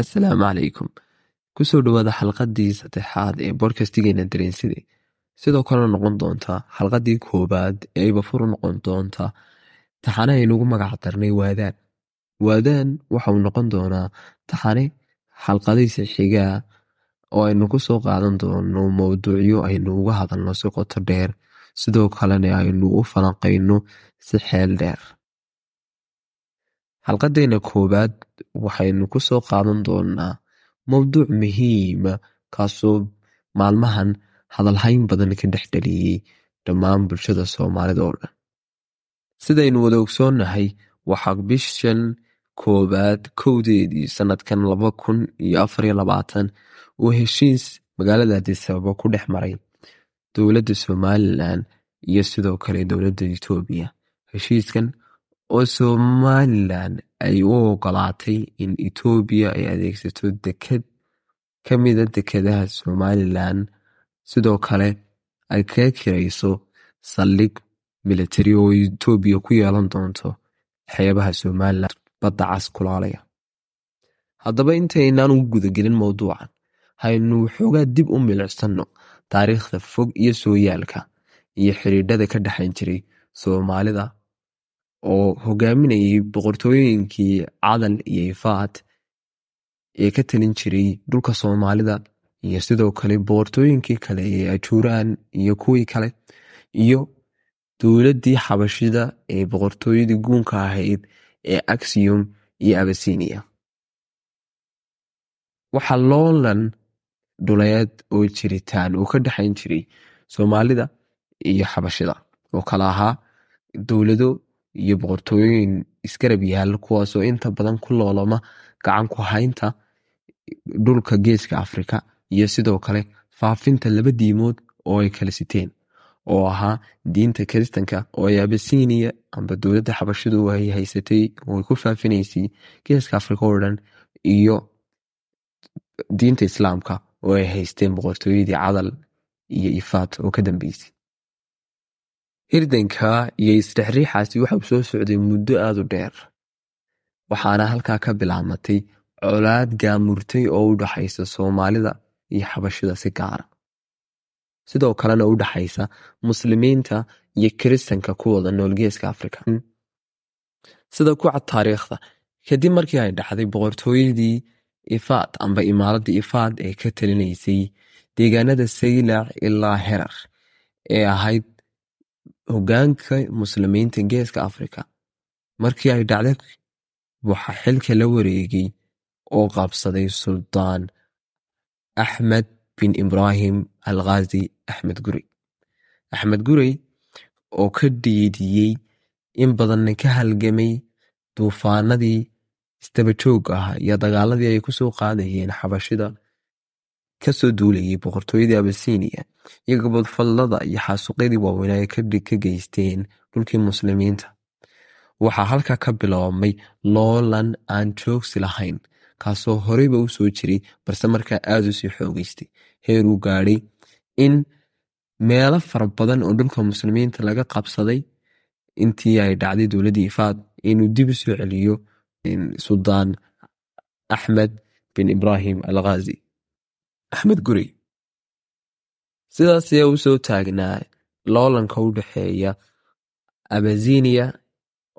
Assalaamu calaykum ku soo dhawaada xalqadii saddexaad ee bodkastigeena dareenside sidoo kalena noqon doonta xalqadii koowaad ee ayba furu noqon doonta. Taxane aynugu magac darnay waadaan. Waadaan waxauu noqon doonaa taxane xalqadiisa xigaa oo aynu ku soo qaadan doono mowduucyo aynu uga hadalno si qoto dheer. Sidoo kalena aynu u falanqayno si xeel dheer xalqadeena koowaad waxaynu ku soo qaadan doonaa mowduuc muhiima kaasoo maalmahan hadalhayn badan ka dhex dhaliyey dhammaan bulshada soomaalida oo dhan. Sidaynu wada ogsoonnahay waxaa bishan koowaad kowdeedii sanadkan laba kun iyo afariyo labaatan uu heshiis magaalada adisababo ku dhex maray dowladda somalilan iyo sidoo kale dowladda etoobiya heshiiskan oo somalilan ay u ogolaatay in etoobiya ay adeegsato deked ka mida dekedaha somalilan. Sidoo kale ay kaga kirayso saldhig militari oo etoobiya ku yeelan doonto xeebaha somalilan badda cas kulaalaya haddaba intaynaan u gudagelin mowduucan haynu waxoogaa dib u milicsano taariikhda fog iyo sooyaalka iyo xidhiidhada ka dhexayn jiray soomaalida oo hogaaminayay boqortooyinkii cadal iyo ifaad ee ka talin jiray dhulka soomaalida. Iyo sidoo kale boqortooyinkii kale ee ajuuraan iyo kuwii kale iyo dowladdii xabashida ee boqortooyadii guunka ahayd ee axiom iyo abasinia waxaa loolan dhuleed oo jiritaan uu ka dhexayn jiray soomaalida iyo xabashida. Oo kale ahaa dowlado iyo boqortooyooyin isgarab yaal kuwaasoo inta badan ku loolama gacan ku haynta dhulka geeska afrika iyo sidoo kale faafinta laba diimood oo ay kala siteen oo ahaa diinta kiristanka oo ay abasinia amba dowladda xabashidu ay haysatay oo ay ku faafinaysay geeska afrika oo dhan iyo diinta islaamka oo ay haysteen boqortooyadii cadal iyo ifaad oo ka dambeysay hirdanka iyo isdhexriixaasi waxauu soo socday muddo aada u dheer. Waxaana halkaa ka bilaabmatay colaad gaamurtay oo u dhaxaysa soomaalida iyo xabashida si gaara sidoo kalena u dhaxaysa muslimiinta iyo kiristanka ku wada nool geeska afrika. Sida ku cad taariikhda kadib markii ay dhacday boqortooyadii ifaad amba imaaradii ifaad ee ka talinaysay deegaanada saylac ilaa herar ee ahayd hogaanka muslimiinta geeska afrika. Markii ay dhacday waxaa xilka la wareegay oo qabsaday suldaan axmed bin ibraahim al khazi axmed gurey axmed gurey oo ka dhiidiyey in badanna ka halgamay duufaanadii isdabajoogga ah iyo dagaaladii ay ku soo qaadayeen xabashida ka soo duulayay boqortooyadii abasinia iyo gabodfallada iyo xaasuqyadii waaweynaa ay ka geysteen dhulkii muslimiinta. Waxaa halkaa ka biloobmay loolan aan joogsi lahayn kaasoo horeyba u jiray balse markaa aada u xoogeystay. Heer uu gaadhay in meelo fara badan oo dhulka muslimiinta laga qabsaday intii ay dhacday dowladdii ifaad inuu dib u celiyo suldaan axmed bin ibraahim al axmed gurey sidaas ayaa u soo taagnaa loolanka u dhexeeya abasinia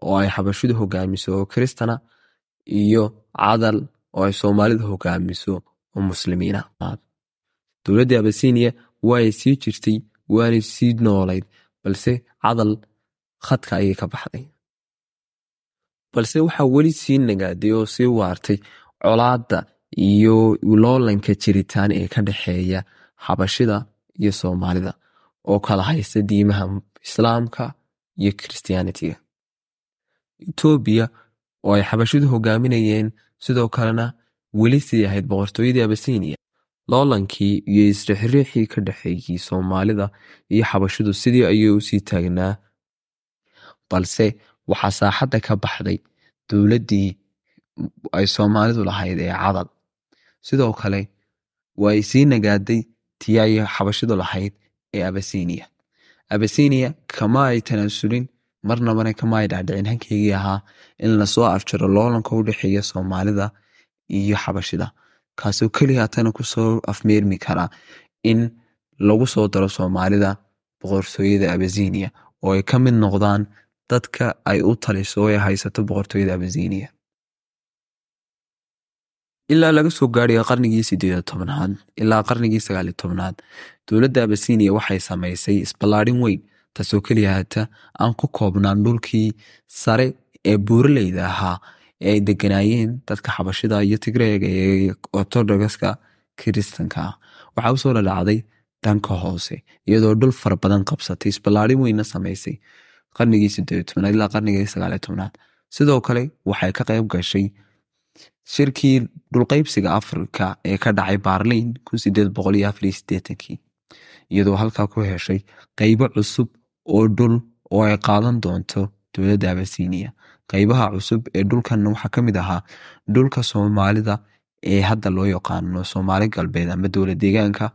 oo ay xabashidu hogaamiso oo kiristana iyo cadal oo ay soomaalidu hogaamiso oo muslimiina. Dowladdii abasinia waay sii jirtay waanay sii noolayd balse cadal khadka ayay ka baxday. Balse waxaa weli sii nagaaday oo sii waartay colaadda iyo loolanka jiritaan ee ka dhexeeya xabashida iyo soomaalida oo kala haysta diimaha islaamka iyo kiristiyaanitiga etoobiya oo ay xabashidu hogaaminayeen sidoo kalena weli sii ahayd boqortooyadii abasinia loolankii iyo isrixriixii ka dhexeeyey soomaalida iyo xabashidu sidii ayuu u sii taagnaa. Balse waxaa saaxadda ka baxday dowladdii ay soomaalidu lahayd ee cadal sidoo kale way sii nagaaday tii ay xabashidu lahayd ee abasinia abasinia kama ay tanaasulin marnabana kama ay dhacdhicin hankeygii ahaa in la soo afjaro loolanka u dhexeeya soomaalida iyo xabashida kaasoo keliya hatana ku soo afmeermi kara in lagu soo daro soomaalida boqortooyada abasinia oo ay ka mid noqdaan dadka ay u taliso ay haysato boqortooyada abasinia ilaa laga soo gaadhaya qarnigii sideed tobnaad ilaa qarnigii sagaali tobnaad dowladda abasinia waxay samaysay isballaadhin weyn taasoo keliya hata aan ku koobnaan dhulkii sare ee buuraleyda ahaa ee ay deganaayeen dadka xabashida iyo tigreega ee ortodogaska kiristanka. Waxaa u soo dhadhacday dhanka hoose iyadoo dhul fara badan qabsatay isballaadhin weynna samaysay qarnigii sideed tobnaad ilaa qarnigii sagaali tobnaad sidoo kale waxay ka qayb gashay shirkii dhulqaybsiga afrika ee ka dhacay baarliin iyadoo halkaa ku heshay qaybo cusub oo dhul oo ay qaadan doonto dowladda abasinia qaybaha cusub ee dhulkan waxaa ka mid ahaa dhulka soomaalida ee hadda loo yaqaano soomaali galbeed ama dowlad deegaanka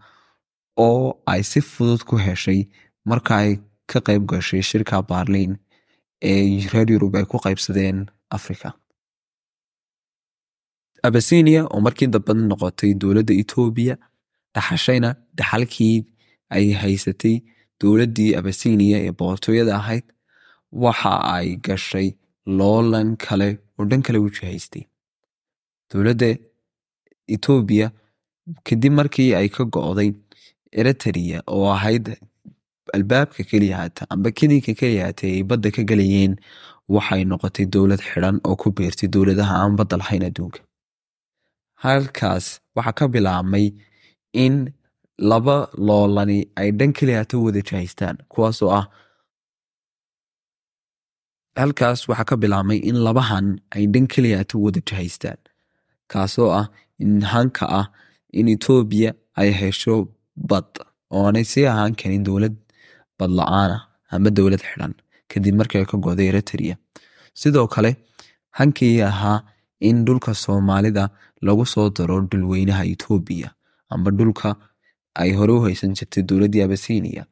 oo ay si fudud ku heshay marka ay ka qayb gashay shirka baarliin ee reer yurub ay ku qaybsadeen africa abasinia oo markii dambe noqotay dowladda etoobiya dhaxashayna dhaxalkii ay haysatay dowladdii abasinia ee boqortooyada ahayd waxa ay gashay loolan kale oo dhan kale jihaystay. Dowladda etoobiya kadib markii ay ka go'day eritrea oo ahayd albaabka keliya hata amba kedinka keliya hata ay badda ka galayeen waxay noqotay dowlad xidhan oo ku beertay dowladaha aan badda lahayn adduunka halkaas waxaa ka bilaabmay in laba loolani ay dhan keliya hata wada jihaystaan kuwaasoo ah halkaas waxaa ka bilaabmay in labahan ay dhan keliya hata wada jihaystaan kaasoo ah in hanka ah in etoobiya ay hesho bad oonay sii ahaan karin dowlad bad la'aanah ama dowlad xidhan kadib markii ka go'day eritrea. Sidoo kale hankii ahaa in dhulka soomaalida lagu soo daro dhulweynaha etoobiya amba dhulka ay hore u haysan jirtay dowladdii abasinia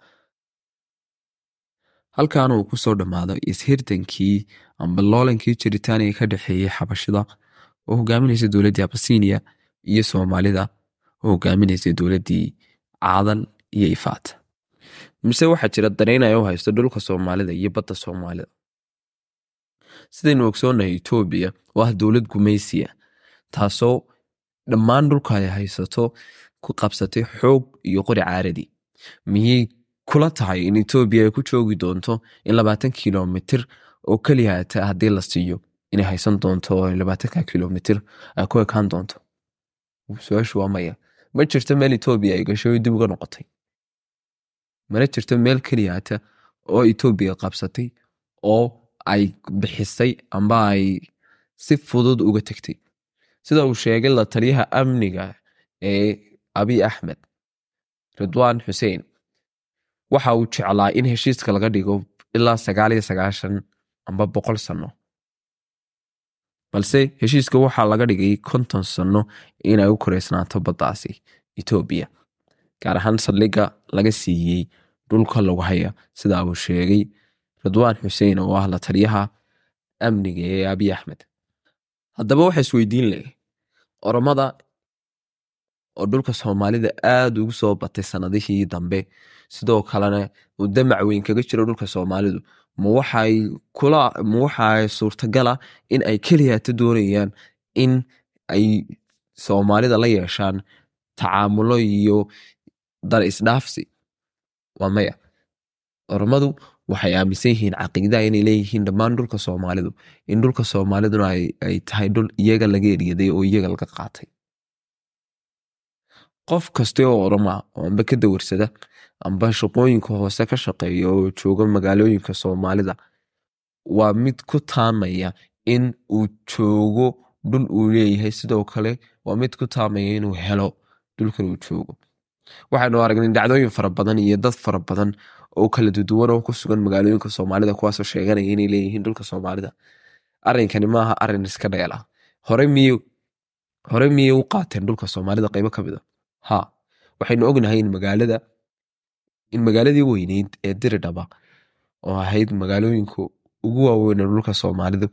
halkan uu ku soo dhammaado ishirtankii amba loolankii jiritaaniga ka dhexeeyey xabashida oo hogaaminaysa dowladdii abasinia iyo soomaalida oo hogaaminaysa dowladdii caadal iyo ifaat mise waxaa jira dareynaya u haysto dhulka soomaalida iyo badda soomaalida sidaynu ogsoonahay etoobiya oo ah dowlad gumaysiya taasoo dhammaan dhulka ay haysato ku qabsatay xoog iyo qori caaradi. Miyay kula tahay in etoobiya ay ku joogi doonto in labaatan kilomitir oo keliya haddii la siiyo? Inay haysan doonto oo labaatanka kilomitir ay ku ekaan doonto. Su'aashu waa maya. Ma jirto meel etoobiya ay gashay dib uga noqotay? Mana jirto meel keliya oo etoobiya qabsatay oo ay bixisay amba ay si fudud uga tegtay sida uu sheegay la taliyaha amniga ee abiy axmed ridwaan xuseen waxa uu jeclaa in heshiiska laga dhigo ilaa sagaal iyo sagaashan amba boqol sano. Balse heshiiska waxaa laga dhigay konton sano inay u koreysnaato baddaasi etoobiya gaar ahaan saldhigga laga siiyey dhulka lagu haya sida uu sheegay ridwaan xuseen oo ah la taliyaha amniga ee abiy axmed haddaba waxa isweydiin leh oromada oo dhulka soomaalida aada ugu soo batay sanadihii dambe sidoo kalena uu damac weyn kaga jiro dhulka soomaalidu ma waxay suurtagala in ay keliyata doonayaan in ay soomaalida la yeeshaan tacaamulo iyo dar isdhaafsi waa maya. Oromadu waxay aaminsan yihiin caqiidaha inay leeyihiin dhammaan dhulka soomaalidu. In dhulka soomaaliduna ay tahay dhul iyaga laga eryaday oo iyaga laga qaatay. Qof kaste oo oroma oo amba ka dawarsada amba shaqooyinka hoose ka shaqeeya oo jooga magaalooyinka soomaalida waa mid ku taamaya in uu joogo dhul uu leeyahay. Sidoo kale waa mid ku taamaya inuu helo dhulkan uu joogo waxaynu aragnay dhacdooyin fara badan iyo dad fara badan oo kala duduwan oo ku sugan magaalooyinka soomaalida kuwaasoo sheeganaya inay leeyihiin dhulka soomaalida. Arrinkani maaha arrin iska dheela hore miy hore miyay u qaateen dhulka soomaalida qaybo ka mida ha waxaynu ognahay in magaalada in magaaladii weyneyd ee diridhaba oo ahayd magaalooyinka ugu waaweyn ee dhulka soomaalidu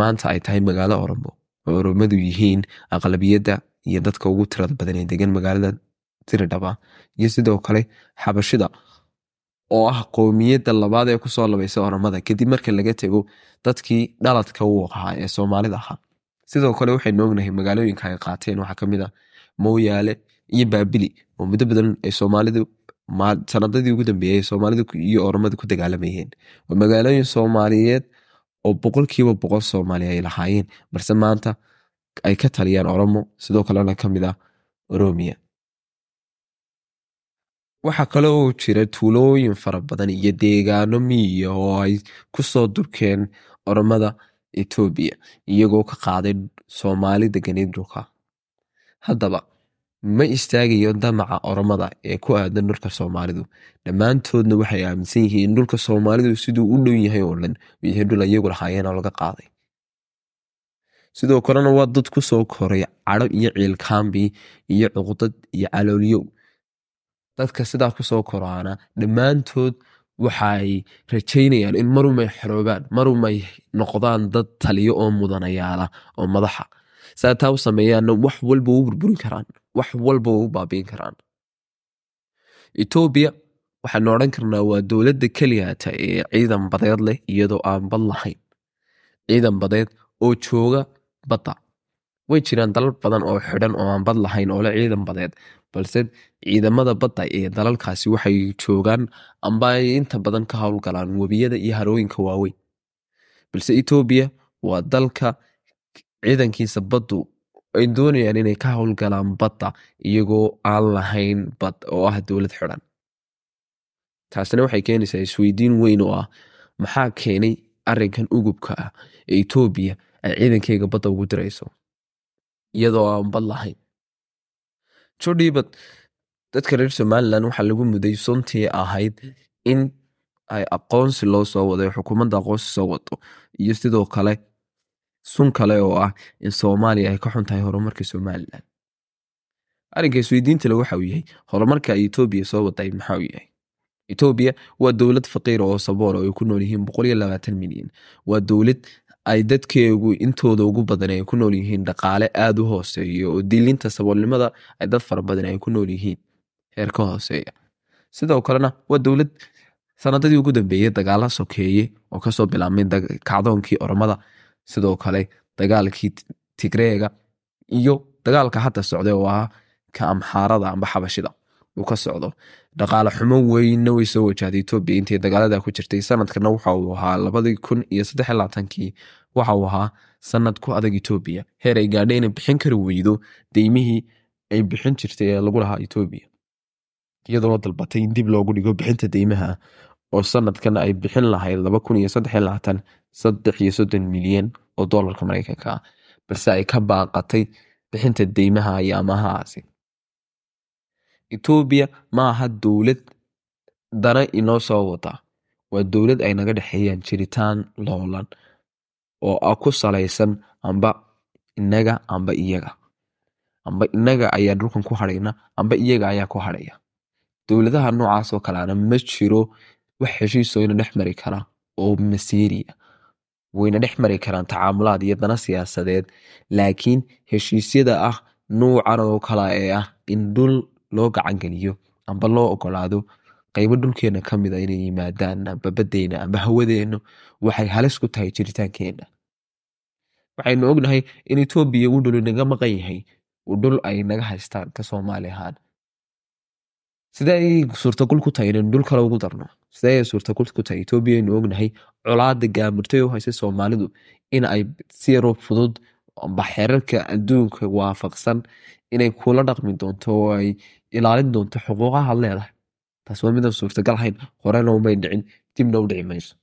maanta ay tahay magaalo oromo oo oromadu yihiin aqlabiyadda iyo dadka ugu tirada badan ee degan magaalada tiridhaba iyo sidoo kale xabashida oo ah qowmiyadda labaad ee ku soo labaysa oromada kadib marka laga tego dadkii dhaladka u ahaa ee soomaalida ahaa. Sidoo kale waxaynu ognahay magaalooyinka ay qaateen. Waxaa ka mid ah mooyaale iyo baabili oo muddo badan ay soomaalidu sanadadii ugu dambeeyey soomaalidu iyo oromadu ku dagaalamayeen waa magaalooyin soomaaliyeed oo boqolkiiba boqol soomaali ay lahaayeen balse maanta ay ka taliyaan oromo. Sidoo kalena ka mid ah oromiya waxaa kale oo jira tuulooyin fara badan iyo deegaano miyiya oo ay ku soo durkeen oromada etoobiya iyagoo ka qaaday soomaali deganeed dhulka. Haddaba ma istaagayo damaca oromada ee ku aadan dhulka soomaalidu. Dhammaantoodna waxay aaminsan yihiin in dhulka soomaalidu siduu u dhow yahay oo dhan yahay dhul iyagu lahaayeen oo laga qaaday. Sidoo kalena waa dad ku soo koray cadho iyo ciilkaambi iyo cuqdad iyo caloolyow dadka sidaa ku soo koraana dhammaantood waxay rajaynayaan in marumay xoroobaan marumay noqdaan dad taliyo oo mudanayaala oo madaxa. Saa u sameeyaanna wax walba u burburin karaan wax walba u baabiin karaan. Etoobiya waxaanu odhan karnaa waa dowladda keliyata ee ciidan badeed leh iyadoo aan bad lahayn. Ciidan badeed oo jooga badda. Way jiraan dalal badan oo xidhan oo aan bad lahayn oo le ciidan badeed balse ciidamada badda ee dalalkaasi waxay joogaan amba ay inta badan ka howlgalaan webiyada iyo harooyinka waaweyn. Balse etoobiya waa dalka ciidankiisa baddu ay doonayaan inay ka howlgalaan badda iyagoo aan lahayn bad oo ah dowlad xidhan. Taasina waxay keenaysaa isweydiin weyn oo ah maxaa keenay arinkan ugubka ah ee etoobiya ay ciidankeyga badda ugu dirayso? Iyadoo aan bad lahayn jodhibad dadka reer somalilan waxaa lagu muday suntii ahayd in ay aqoonsi loo soo wado xukuumadda aqoonsi soo wado iyo sidoo kale sun kale oo ah in soomaaliya ay ka xun tahay horumarka somalilan arrinka isweydiintale waxa uu yahay horumarka ay etoobiya soo waday maxaa uu yahay? Etoobiya waa dowlad faqiira oo sabool oo ay ku nool yihiin boqol iyo labaatan milyan. Waa dowlad ay dadkeegu intooda ugu badan ay ku nool yihiin dhaqaale aada u hooseeya oo dilinta saboolnimada ay dad fara badan ay ku nool yihiin. Heer ka hooseeya. Sidoo kalena waa dowlad sanadadii ugu dambeeyey dagaala sokeeye oo ka soo bilaabmay kacdoonkii oromada. Sidoo kale dagaalkii tigreega iyo dagaalka hadda socday oo ah ka amxaarada amba xabashida uu ka socdo. Dhaqaale xumo weynna way soo wajahday etoobiya intay dagaalada ku jirtay sanadkana waxa uu ahaa labadii kun iyo saddex labaatankii waxa uu ahaa sanad ku adag etoobiya heer ay gaadhay inay bixin kari weydo. Deymihii ay bixin jirtay ee lagu lahaa etoobiya iyadoo dalbatay in dib loogu dhigo bixinta deymaha oo sanadkan ay bixin lahayd milyan oo doolarka mareykanka. Ah balse ay ka baaqatay bixinta deymaha iyo amahahaasi etoobiya ma aha dowlad dana inoo soo wada. Waa dowlad ay naga dhexeeyaan jiritaan loolan oo ku salaysan amba inaga amba iyaga. Amba inaga ayaa dhulkan ku hadhayna amba iyaga ayaa ku hadhaya dowladaha noocaas oo kaleana ma jiro wax heshiisoo ina dhex mari kara oo masiiriya. Wayna dhex mari karaan tacaamulaad iyo dana siyaasadeed laakiin heshiisyada ah nuucan oo kala ee ah in dhul loo gacangeliyo amba loo ogolaado qaybo dhulkeena ka mid a inay yimaadaan amba baddeyna amba hawadeenna waxay halis ku tahay jiritaankeenna waxaynu ognahay in etoobiya uu dhul inaga maqan yahay uu dhul ay naga haystaan ka soomaali ahaan. Sidee ay suurtagul ku tahay inaynu dhul kale ugu darno sidee ay suurtagul ku tahay etoobiya aynu ognahay colaada gaamurtay oo haysa soomaalidu in ay si yaroo fudud amba xeerarka adduunka waafaqsan inay kula dhaqmi doonto oo ay ilaalin doonto xuquuqaha leedahay taas waa midaan suurtagal ahayn horena umay dhicin dibna u dhici mayso.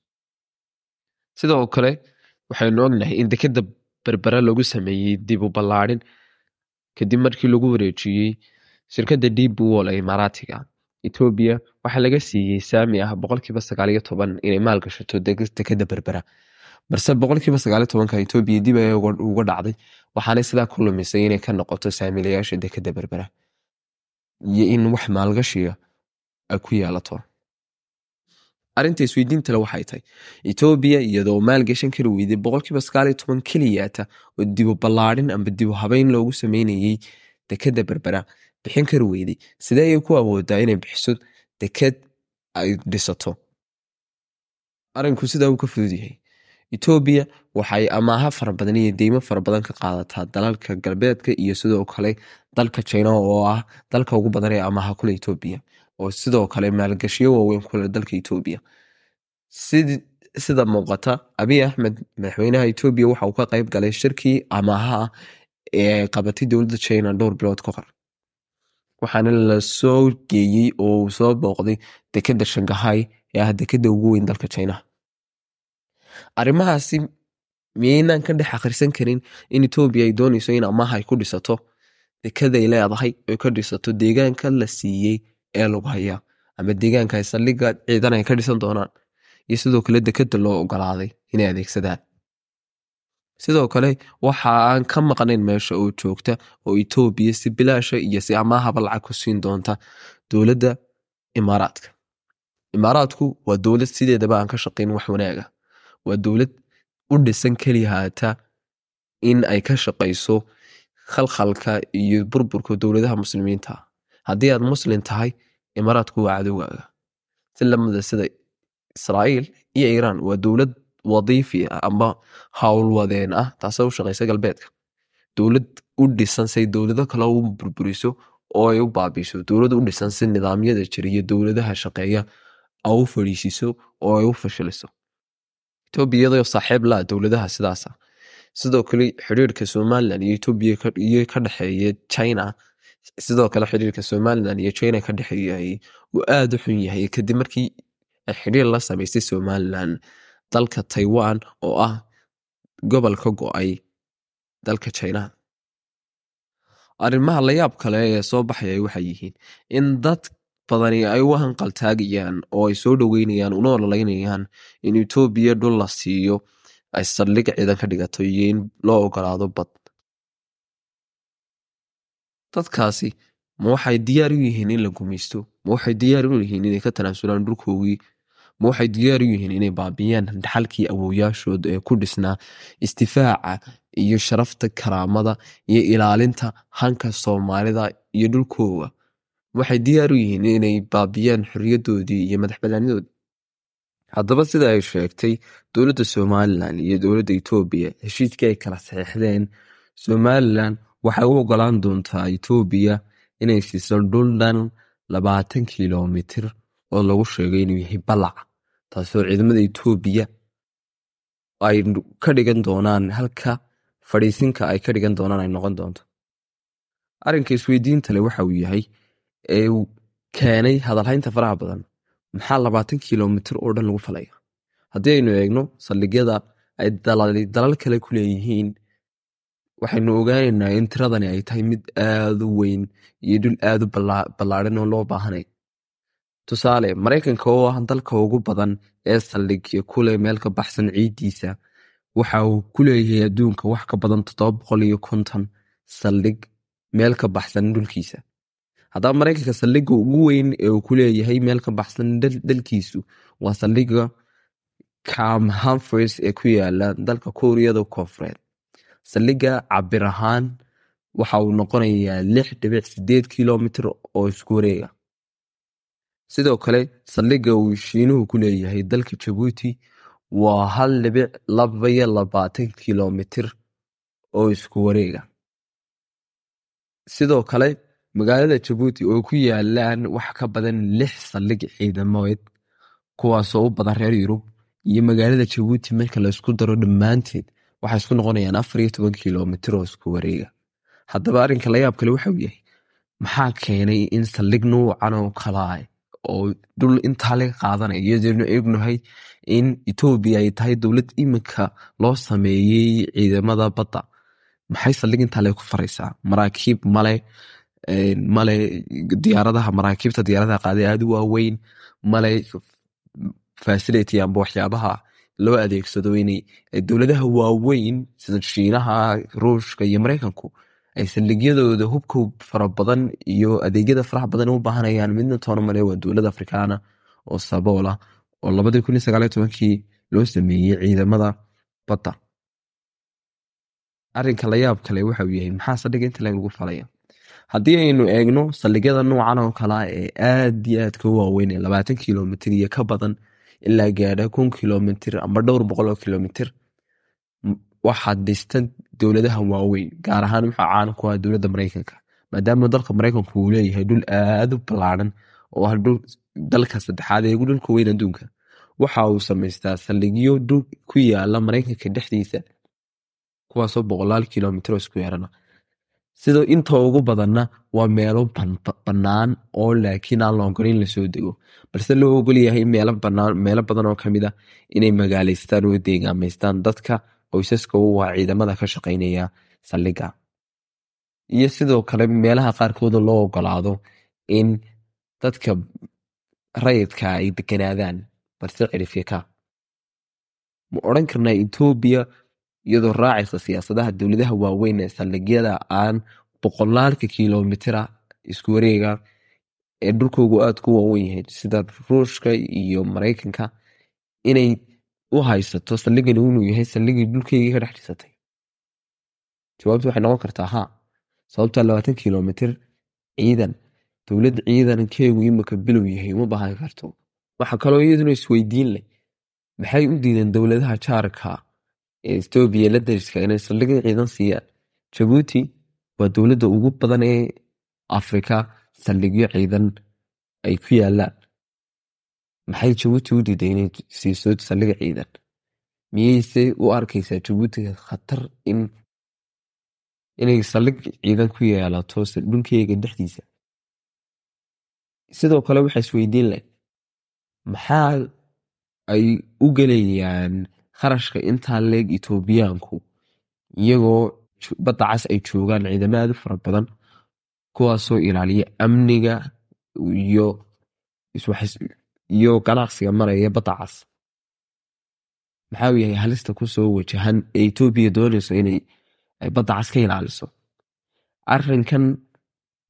Sidoo kale waxaynu ognahay in dekeda berbera lagu sameeyey dib u ballaadhin kadib markii lagu wareejiyey shirkadda deep wall ee imaaraatiga etoobiya waxaa laga siiyey saami ah boqolkiiba sagaaliyo toban inay maalgashato dekeda berbera. Balse boqolkiiba sagaaliyo tobanka etoobiya dib ay uga dhacday waxaanay sidaa ku lumisay inay ka noqoto saamiilayaasha dekeda berbera. Iyo in wax maalgashiga ay ku yeelato arrinta isweydiinta le waxay tahay etoobiya iyadoo maalgashan kari weyday boqolkiiba sagaal iyo toban keliyaata oo dibu ballaadhin amba dibu habeyn loogu sameynayey dekeda berbera bixin kari weyday. Sidee ayay ku awoodaa inay bixiso deked ay dhisato? Arinku sidaa uu ka fudud yahay. Etoobiya waxay amaaha fara iyo deymo fara badan ka qaadataa dalalka galbeedka iyo sidoo kale dalka china oo ah dalka ugu badan ee amaaha kule etoobiya oo sidoo kale maalgashiyo waaweyn kule dalka etoobiya sida muuqata abiy axmed madaxweynaha etoobiya waxa uu ka qayb galay shirkii amaaha ah ee ay qabatay dowladda china dhowr bilood ka hor waxaana la soo geeyey oo uu soo booqday dekeda shangahay ee ah dekeda ugu weyn dalka chinaha arrimahaasi miyaynaan ka dhex akhrisan karin in etoobiya ay doonayso in amaaha ay ku dhisato dekeday leedahay oy ka dhisato deegaanka la siiyey ee lagu hayaa ama deegaanka ay saldhiga ciidan ay ka dhisan doonaan. Iyo sidoo kale dekeda loo ogolaaday inay adeegsadaan. Sidoo kale waxa aan ka maqnayn meesha oo joogta oo etoobiya si bilaasha iyo si amaahaba lacag ku siin doonta dowladda imaaraadka. Imaaraadku waa dowlad sideedaba aan ka shaqayn wax wanaaga. Waa dowlad u dhisan keliya haata in ay ka shaqayso khalkhalka iyo burburka dowladaha muslimiinta haddii aad muslim tahay imaaraadku waa cadowgaaga si lamida sida israa'iil iyo iiraan waa dowlad wadiifi ah amba howlwadeen ah taasoo u shaqaysa galbeedka. Dowlad u dhisan say dowlado kale u burburiso oo ay u baabiiso. Dowlad u dhisan si nidaamyada jira dowladaha shaqeeya a u fadhiisiso oo ay u fashiliso. Etoobiya iyadoo saaxiib laa dowladaha sidaasa sidoo kale xiriirka somalilan iyo etoobiya iyo ka dhexeeya china sidoo kale xiriirka somalilan iyo china ka dhexeeyay uu aada u xun yahay kadib markii xiriir la samaystay somalilan dalka taiwan oo ah gobol ka go'ay dalka china. Arrimaha layaab kale ee soo baxaya waxay yihiin in dad badani ay u hanqaltaagayaan oo ay soo dhoweynayaan una ololeynayaan in etoobiya dhul la siiyo ay saldhig ciidan ka dhigato iyo in loo ogolaado bad dadkaasi ma waxay diyaar u yihiin in la gumaysto? Ma waxay diyaar u yihiin inay ka tanaasulaan dhulkoogii ma waxay diyaar u yihiin inay baabiyaan dhaxalkii awowyaashooda ee ku dhisnaa istifaaca iyo sharafta karaamada iyo ilaalinta hanka soomaalida iyo dhulkooga? Waxay diyaar u yihiin inay baabiyaan xorriyadoodii iyo madaxbanaanidoodii haddaba sida ay sheegtay dowladda somalilan iyo dowladda etoobiya heshiiskii ay kala saxeixdeen somalilan waxay u ogolaan doontaa etoobiya inay siiso dhul dhan labaatan kilomitir oo lagu sheegay inuu yahay balac taasoo ciidamada etoobiya ay ka dhigan doonaan halka fadhiisinka ay ka dhigan doonaan ay noqon doonto. Arrinka isweydiinta le waxa uu yahay ee uu keenay hadalhaynta faraha badan maxaa labaatan kilomitir oo dhan lagu falaya? Haddii aynu eegno saldhigyada ay dalal kale ku leeyihiin waxaynu ogaanaynaa in tiradani ay tahay mid aada u weyn iyo dhul aada u ballaadhan oo loo baahanay tusaale maraykanka oo ah dalka ugu badan ee saldhigya kule meel ka baxsan ciiddiisa waxa uu ku leeyahay adduunka wax ka badan toddoba boqol iyo konton saldhig meel ka baxsan dhulkiisa. Haddaba maraykanka saldhigga ugu weyn ee uu ku leeyahay meel ka baxsan dalkiisu waa saldhigga cam humfres ee ku yaalla dalka kuuriyada koonfureed saldhigga cabir ahaan waxa uu noqonayaa lix dhibic sideed kilomitir oo isku wareega. Sidoo kale saldhigga uu shiinuhu ku leeyahay dalka jabuuti waa hal dhibic labaiyo labaatan kilomitir oo isku wareega. Sidoo kale magaalada jabuuti oo ku yaalaan wax ka badan lix saldhig ciidameed kuwaasoo u badan reer yurub iyo magaalada jabuuti marka laysku daro dhammaanteed waxay isku noqonayaan afar iyo toban kilomitir oo isku wareega. Haddaba arrinka layaab kale waxauu yahay maxaa keenay in saldhig nuucan oo kalaa oo dhul intaa laga qaadanaya iyadaynu eegnahay in etoobiya ay tahay dowlad iminka loo sameeyey ciidamada badda. Maxay saldhig intaa lee ku faraysaa? Maraakiib male male diyaaradaha maraakiibta diyaaradaha qaaday aada u waaweyn male facility amba waxyaabaha loo adeegsado inay dowladaha waaweyn sida shiinaha ruushka iyo maraykanku ay saldhigyadooda hubka fara badan iyo adeegyada faraha badan u baahanayaan midna toona waa dowlad afrikaana oo saboola oo labadii kun iyo sagaal iyo tobankii loo sameeyey ciidamada badda. Arrinka la yaab kale waxa uu yahay maxaa saldhigga inta lagu falaya? Haddii aynu eegno saldhigyada noocan oo kalea ee aad iyo aadka u waaweyn ee labaatan kilomitir iyo ka badan ilaa gaadha kun kilomitir ama dhowr boqol oo kilomitir. Waxaad dhistan dowladaha waaweyn gaar ahaan waxaa caan ku ah dowladda maraykanka maadaama dalka maraykanku uu leeyahay dhul aad u ballaaran oo ah dalka saddexaad ee ugu dhulka weyn adduunka. Waxa uu samaystaa saldhigyo dhul ku yaalla maraykanka dhexdiisa kuwaasoo boqolaal kilomitr oo isku yeerana sidoo inta ugu badanna waa meelo bannaan oo laakiin aan la ogolayn la soo dego. Balse loo ogolyahay meelo badan oo ka mid a inay magaalaystaan oo deegaamaystaan dadka qoysaska waa ciidamada ka shaqaynaya saldhigga. Iyo sidoo kale meelaha qaarkooda loo ogolaado in dadka rayidka ay deganaadaan balse cirifyaka ma odran karnaa etoobiya iyadoo raacaysa siyaasadaha dowladaha waaweyn ee saldhigyada aan boqolaalka kilomitira isku wareega ee dhulkoogu aad ku waawen yahay sida ruushka iyo maraykanka inay u haysato saldhigani inuu yahay saldhigii dhulkeygii ka dhex dhisatay jawaabtu waxay noqon kartaa ha sababtaa labaatan kilomitir ciidan dowlad ciidankeegu imika bilow yahay uma baahan karto. Waxaa kaloo iyaduna isweydiin leh maxay u diideen dowladaha jaarka ee etoobiya la dariska inay saldhigyo ciidan siiyaan jabuuti waa dowladda ugu badan ee afrika saldhigyo ciidan ay ku yaalaan maxay jabuuti u diiday inay siiso saldhig ciidan miyeyse u arkaysaa jabuuti khatar in inay saldhig ciidan ku yeelato dhulkeyga dhexdiisa sidoo kale waxaa isweydiin leh maxaa ay u gelayaan kharashka intaa leeg etoobiyaanku iyagoo badda cas ay joogaan ciidamo aad u fara badan kuwaasoo ilaaliya amniga iyo ganacsiga maraya badda cas maxaa uu yahay halista ku soo wajahan ee etoobiya doonayso inay badda cas ka ilaaliso. Arinkan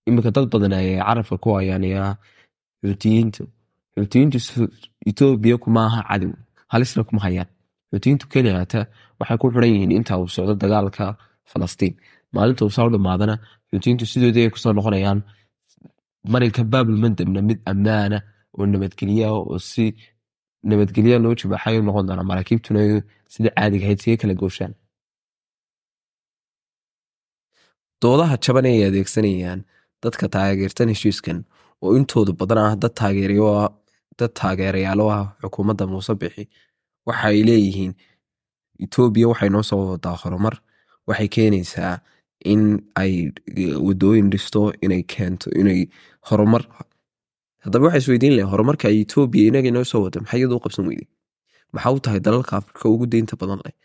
iminka dad badan ayay carabka ku hayaanayaa xuutiyiintu xuutiyiintu etoobiya kuma aha cadow halisna kuma hayaan xuutiyiintu kenyata waxay ku xiran yihiin inta uu socdo dagaalka falastiin. Maalinta uu saa dhamaadana xuutiyiintu sidoodii ay ku soo noqonayaan marinka baabul mandabna mid ammaana oo nabadgelya oo si nabadgelya loo jibaaxay noqon doona maraakiibtuna sida caadiga ahayd siga kala gooshaan. Doodaha jaban ay adeegsanayaan dadka taageertan heshiiskan oo intoodu badan ah dad taageerayaal u ah xukuumadda muuse bixi waxa ay leeyihiin. Etoobiya waxay noo soo wadaa horumar. Waxay keenaysaa in ay wadooyin dhisto inay keento inay horumar. Haddaba waxay isweydiin lahen horumarka ay etoobiya inaga inoo soo wada maxay iyadoo qabsan weyday? Maxaa u tahay dalalka afrika ugu deynta badan leh?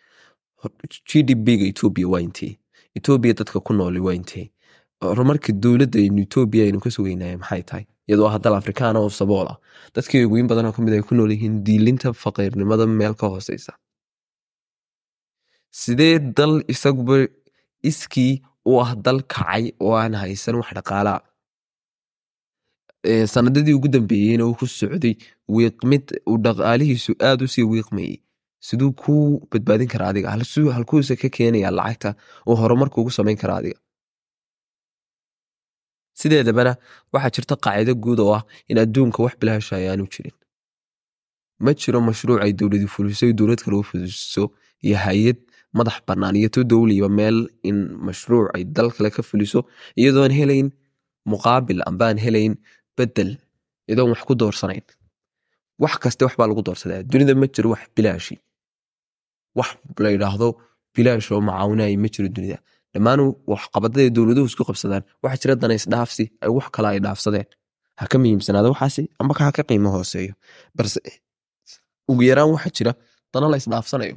G d b-ga etoobiya waa intee? Etoobiya dadka ku nooli waa intee? Horumarka dowladda etoobiya aynu ka sugeynaya maxay tahay iyadoo ah dal afrikaana oo sabool ah. Dadkii ugu in badan oo ka mid ay ku nool yihiin diilinta faqiirnimada meel ka hooseysa. Sidee dal isaguba iskii u ah dal kacay oo aan haysan wax dhaqaalaa sanadadii ugu dambeeyeyna uu ku socday wiiqmid uu dhaqaalihiisu aad u sii wiiqmayey siduu ku badbaadin karaa adiga? Halkuuse ka keenaya lacagta uu horumarka ugu samayn karaa adiga sideedabana waxaa jirta qaacido guud oo ah in adduunka wax bilaasha ayaanu jirin. Ma jiro mashruuc ay dowladi fuliso dowlad kale u fuliso iyo hay'ad madax bannaan iyo to dowliba meel in mashruuc ay dal kale ka fuliso iyadoon helayn muqaabil ambaan helayn bedel iyadoon wax ku doorsanayn. Wax kaste waxbaa lagu doorsadaa. Dunida ma jiro wax bilaashi. Wax la yidhaahdo bilaash oo macaawinaya ma jiro dunida dhammaan waxqabadada dowladuhu isku qabsadaan waxaa jira dana isdhaafsi ay wax kale ay dhaafsadeen. Ha ka muhiimsanaada waxaasi amba ha ka qiimo hooseeyo. Balse ugu yaraan waxaa jira dana la isdhaafsanayo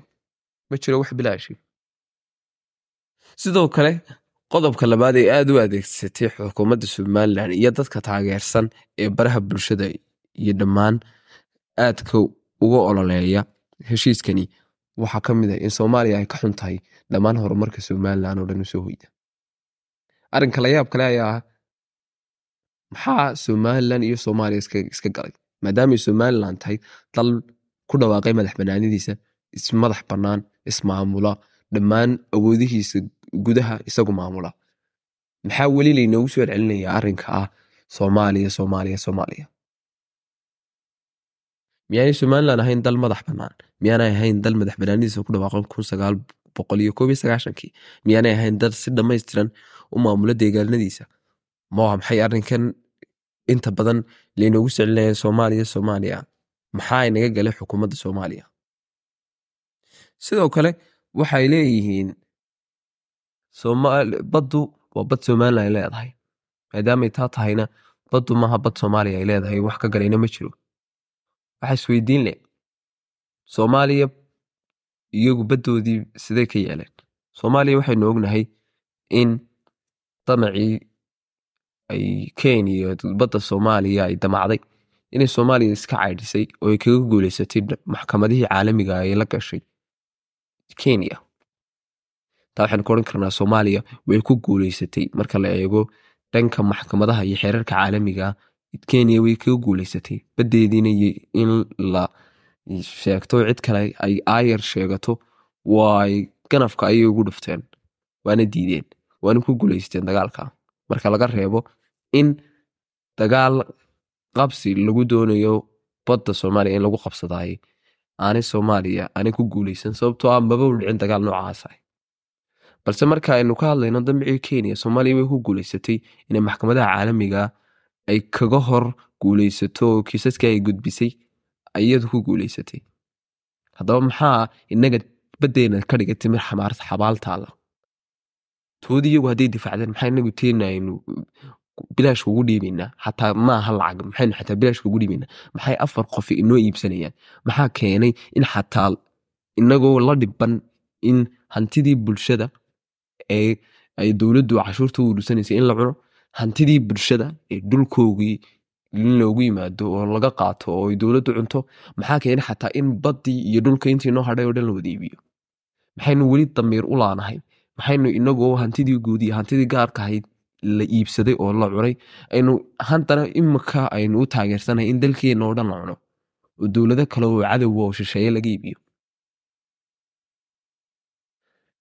ma jiro wax bilaashi. Sidoo kale qodobka labaad ee aad u adeegsatay xukuumadda somalilan iyo dadka taageersan ee baraha bulshada iyo dhammaan aadka uga ololeeya heshiiskani waxaa ka mid ah in soomaaliya ay ka xun tahay dhammaan horumarka somalilan oo dhan u soo hoyda. Arrinka layaab kale ayaa ah maxaa somalilan iyo soomaaliya iska galay? Maadaamay somalilan tahay dal ku dhawaaqay madax banaanidiisa ismadax bannaan ismaamula dhammaan awoodihiisa gudaha isagu maamula. Maxaa weli laynoogu soo celcelinayaa arrinka ah soomaaliya soomaaliya soomaaliya miyaanay somalilan ahayn dal madax bannaan miyaanay ahayn dal madax banaanidiisa ku dhawaaqan kun sagaal boqol iyo koob miyaanay ahayn dal si dhammaystiran u maamula deegaanadiisa ma maxay arrinkan inta badan laynoogu soo celinaya soomaaliya soomaaliya maxaa inaga galay xukuumadda soomaaliya sidoo kale waxay leeyihiin baddu waa bad somalilan ay leedahay maadaamay taa tahayna baddu maaha bad soomaaliya ay leedahay wax ka galayna ma jiro waxa isweydiin leh soomaaliya iyagu baddoodii sidee ka yeeleen soomaaliya waxaynu ognahay in damacii ay kenya badda soomaaliya ay damacday inay soomaaliya iska caydhisay oo ay kaga guuleysatay maxkamadihii caalamiga ay la gashay kenya. Taa waxaynu ka odhan karnaa soomaaliya way ku guuleysatay marka la eego dhanka maxkamadaha iyo xeerarka caalamiga kenya way kaga guuleysatay. Baddeediina in la sheegto cid kale ay aayar sheegato waay ganafka ayay ugu dhufteen. Waana diideen. Waana ku guuleysteen dagaalka. Marka laga reebo in dagaal qabsi lagu doonayo badda soomaaliya in lagu qabsadaaye aanay soomaaliya aanay ku guuleysan sababtoo ah maba u dagaal noocaasa balse marka aynu ka hadlayno damcii kenya soomaaliya way ku guuleysatay inay maxkamadaha caalamiga ay kaga hor guuleysato oo kiisaskii ay gudbisay iyadu ku guuleysatay haddaba maxaa inaga baddeena ka dhigay timir xabaaltaala toodii iyagu hadday difaacdeen maxaa inagu teena aynu bilaashka ugu dhiibaynaa xataa maaha lacag maxaynu xataa bilaashka ugu dhiibaynaa maxay afar qof inoo iibsanayaan? Maxaa keenay in xataa inagoo la dhiban in hantidii bulshada ee ay dowladdu cashuurta u in la cuno hantidii bulshada ee dhulkoogii loogu yimaado oo laga qaato oo ay dowladdu cunto maxaa keenay xataa in baddii iyo dhulka intii noo hadhay oo dhan la wada iibiyo maxaynu weli damiir u laanahay? Maxaynu inagoo hantidii guud hantidii gaarka ahayd la iibsaday oo la cunay aynu haddana imika aynu u taageersanahay in dalkeenna oo dhan la cuno oo dowlado kale oo cadowga oo shisheeye laga iibiyo.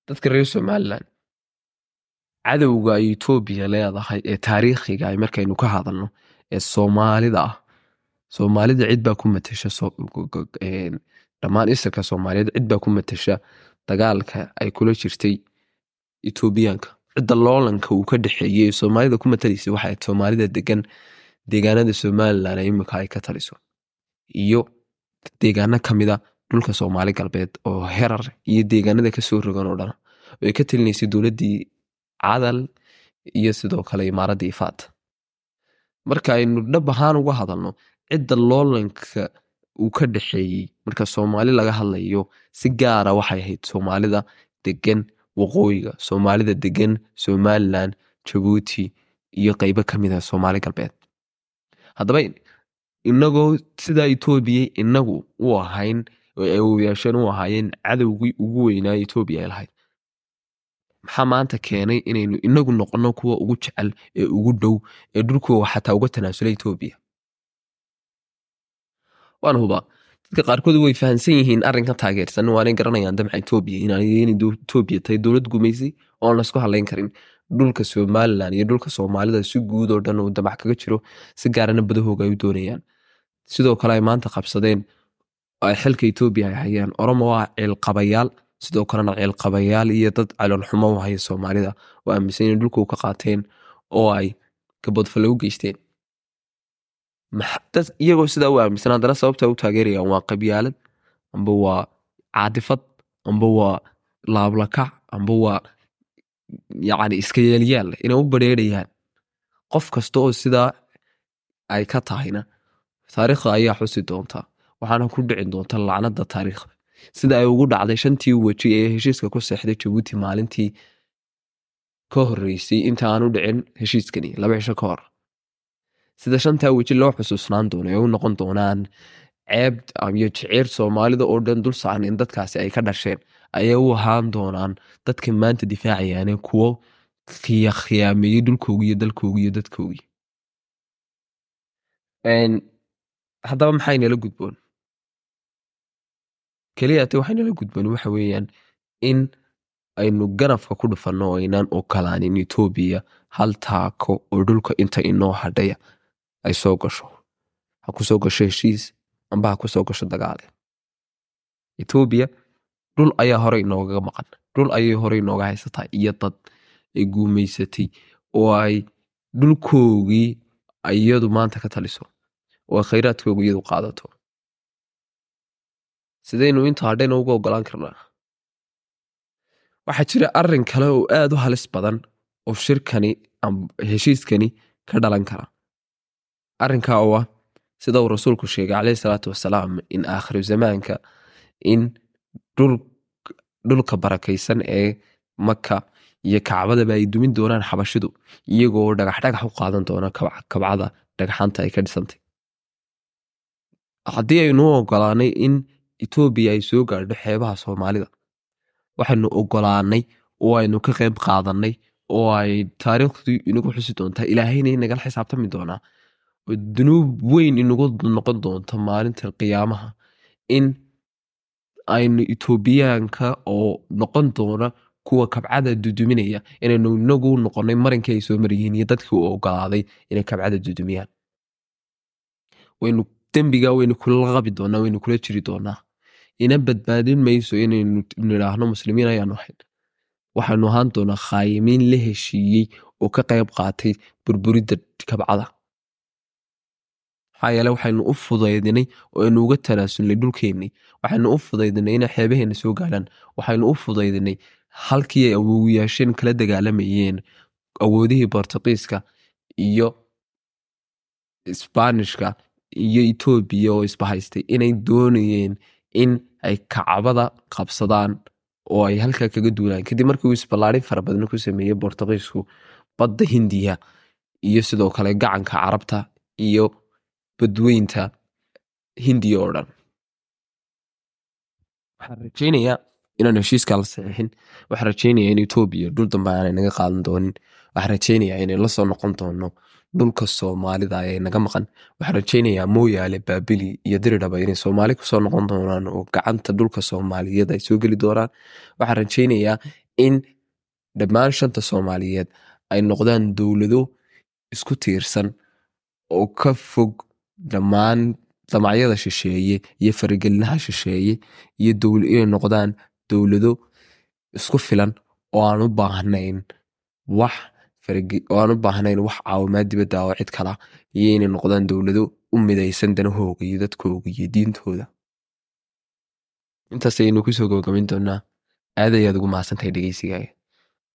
Dadka reer somalilan cadowga ay etoobiya leedahay ee taariikhiga ay markaynu ka hadalno ee soomaalida ah. Soomaalida cid baa ku matasha dhammaan isirka soomaaliyeed cid baa ku matasha dagaalka ay kula jirtay etoobiyaanka cidda loolanka uu ka dhexeeyey ee soomaalida ku matalaysay waxay soomaalida degan deegaanada somalilan imika ay ka taliso iyo deegaano kamida dhulka soomaali galbeed oo herar iyo deegaanada ka soo rogan oo dhan ay ka talinaysay dowladdii cadal iyo sidoo kale imaaradda ifaat marka aynu dhab ahaan uga hadalno cidda loolanka uu ka dhexeeyey marka soomaali laga hadlayo si gaara waxay ahayd soomaalida degan waqooyiga soomaalida degan somalilan jabuuti iyo qeybo kamida soomaali galbeed haddaba inagoo sidaa etoobiya inagu u ahayn awoyaasheen u ahaayeen cadowgii ugu weynaa etoobiya ay lahayd maxaa maanta keenay inaynu inagu noqono kuwa ugu jecel ee ugu dhow ee dhulkooga xataa uga tanaasula etoobiya waan hubaa. Dadka qaarkood way fahamsan yihiin arrinkan taageersan. Waanay garanayaan damca etoobiya etoobiya tahay dowlad gumaysi oon laysku hadlayn karin. Dhulka somalilan iyo dhulka soomaalida si guud oo dhan uu damac kaga jiro si gaarana badahooga ay u doonayaan. Sidoo kale ay maanta qabsadeen ay xilka etoobiya ay hayaan oromo waa ciilqabayaal sidoo kalena ciilqabayaal iyo dad calolxumo u haya soomaalida. Oo aaminsan inay dhulkuu ka qaateen oo ay gabodfalle u geysteen. Iyagoo sidaa u aaminsan haddana sababta u taageerayaan waa qabyaalad amba waa caadifad amba waa laablakac amba waa yacni iska yeelyaal inay u bareerayaan. Qof kasta oo sidaa ay ka tahayna taariikhda ayaa xusi doontaa waxaana ku dhici doonta lacnada taariikhda sida ay ugu dhacday shantii weji ee heshiiska ku seexday jabuuti maalintii ka horeysay inta aanu dhicin heshiiskani laba cisho ka hor sida shantaa weji loo xusuusnaan doono ee u noqon doonaan ceeb iyo jeceer soomaalida oo dhan dul saaran in dadkaasi ay ka dhasheen ayay u ahaan doonaan dadka maanta difaacayaane kuwo khiyaameeyey dhulkoogii iyo dalkoogii iyo dadkoogii haddaba maxay nala gudboon keliyate waxaynala gudban waxa weeyaan in aynu ganafka ku dhufanno oo aynaan ogolaanin etoobiya hal taako oo dhulka inta inoo hadhaya ay soo gasho. Ha ku soo gasho heshiis amba ha ku soo gasho dagaale etoobiya dhul ayaa hore inoogaga maqan. Dhul ayay hore inooga haysataa iyo dad ay guumaysatay oo ay dhulkoogii iyadu maanta ka taliso oo ay khayraadkooga iyadu qaadato sidaynu inta hadhayna uga ogolaan karnaa. Waxaa jira arrin kale oo aad u halis badan oo shirkani heshiiskani ka dhalan kara. Arrinkaa oo ah sida uu rasuulku sheegay caleyhi salaatu wasalaam in aakhiru zamaanka in dhulka barakaysan ee maka iyo kacbadaba ay dumin doonaan xabashidu iyagoo dhagax dhagax u qaadan doona kabcada dhagxaanta ay ka dhisantay. Haddii aynu ogolaanay in etoobiya ay soo gaadho xeebaha soomaalida. Waxaynu ogolaanay oo aynu ka qayb qaadanay oo ay taariikhdu inagu xusi doontaa ilaahayna inagala xisaabtami doonaa. Oo dunuub weyn inagu noqon doonto maalinta qiyaamaha. In aynu etoobiyaanka oo noqon doona kuwa kabcada duduminaya. Inaynu inagu noqonay marinkii ay soo maryihiin iyo dadkii u ogolaaday inay kabcada dudumiyaan. Waynu dembiga waynu kula qabi doonaa waynu kula jiri doonaa ina badbaadin mayso inaynu nidhaahno muslimiin ayaanu ahayn waxaanu ahaan doonaa khaayimiin la heshiiyey oo ka qayb qaatay burburidda kabcada maxaa yeele waxaynu u fudaydinay oo aynu uga tanaasulnay dhulkeennii waxaynu u fudaydinay inay xeebaheenna soo gaadhaan waxaynu u fudaydinay halkii ay awowiyaasheen kala dagaalamayeen awoodihii bortuqiiska iyo isbaanishka iyo etoobiya oo isbahaystay inay doonayeen in ay kacbada qabsadaan oo ay halkaa kaga duulaan kadib markii uu isballaarin fara badan ku sameeyey bortuqiisku badda hindiya iyo sidoo kale gacanka carabta iyo badweynta hindiya oo dhan. Waxaan rajaynayaa inaan heshiiskaa la saxiixin waxaan rajaynayaa in etoobiya dhul dambe aanay naga qaadan doonin. Waxaan rajaynayaa inay la soo noqon doono dhulka soomaalida ee naga maqan. Waxaan rajaynayaa mooyaale baabili iyo diridhaba inay soomaali ku soo noqon doonaan oo gacanta dhulka soomaaliyeed ay soo geli doonaan. Waxaan rajaynayaa in dhammaan shanta soomaaliyeed ay noqdaan dowlado isku tiirsan oo ka fog dhammaan damacyada shisheeye iyo faragelinaha shisheeye iyo inay noqdaan dowlado isku filan oo aan u baahnayn wax aan u baahnayn wax caawimaad dibadda oo cid kala iyo inay noqdaan dowlado u midaysan danahooga iyo dadkooga iyo diintooda intaas ayaynu ku soo gabagabayn doonaa aad ayaad ugu mahadsantahay dhegeysigaaga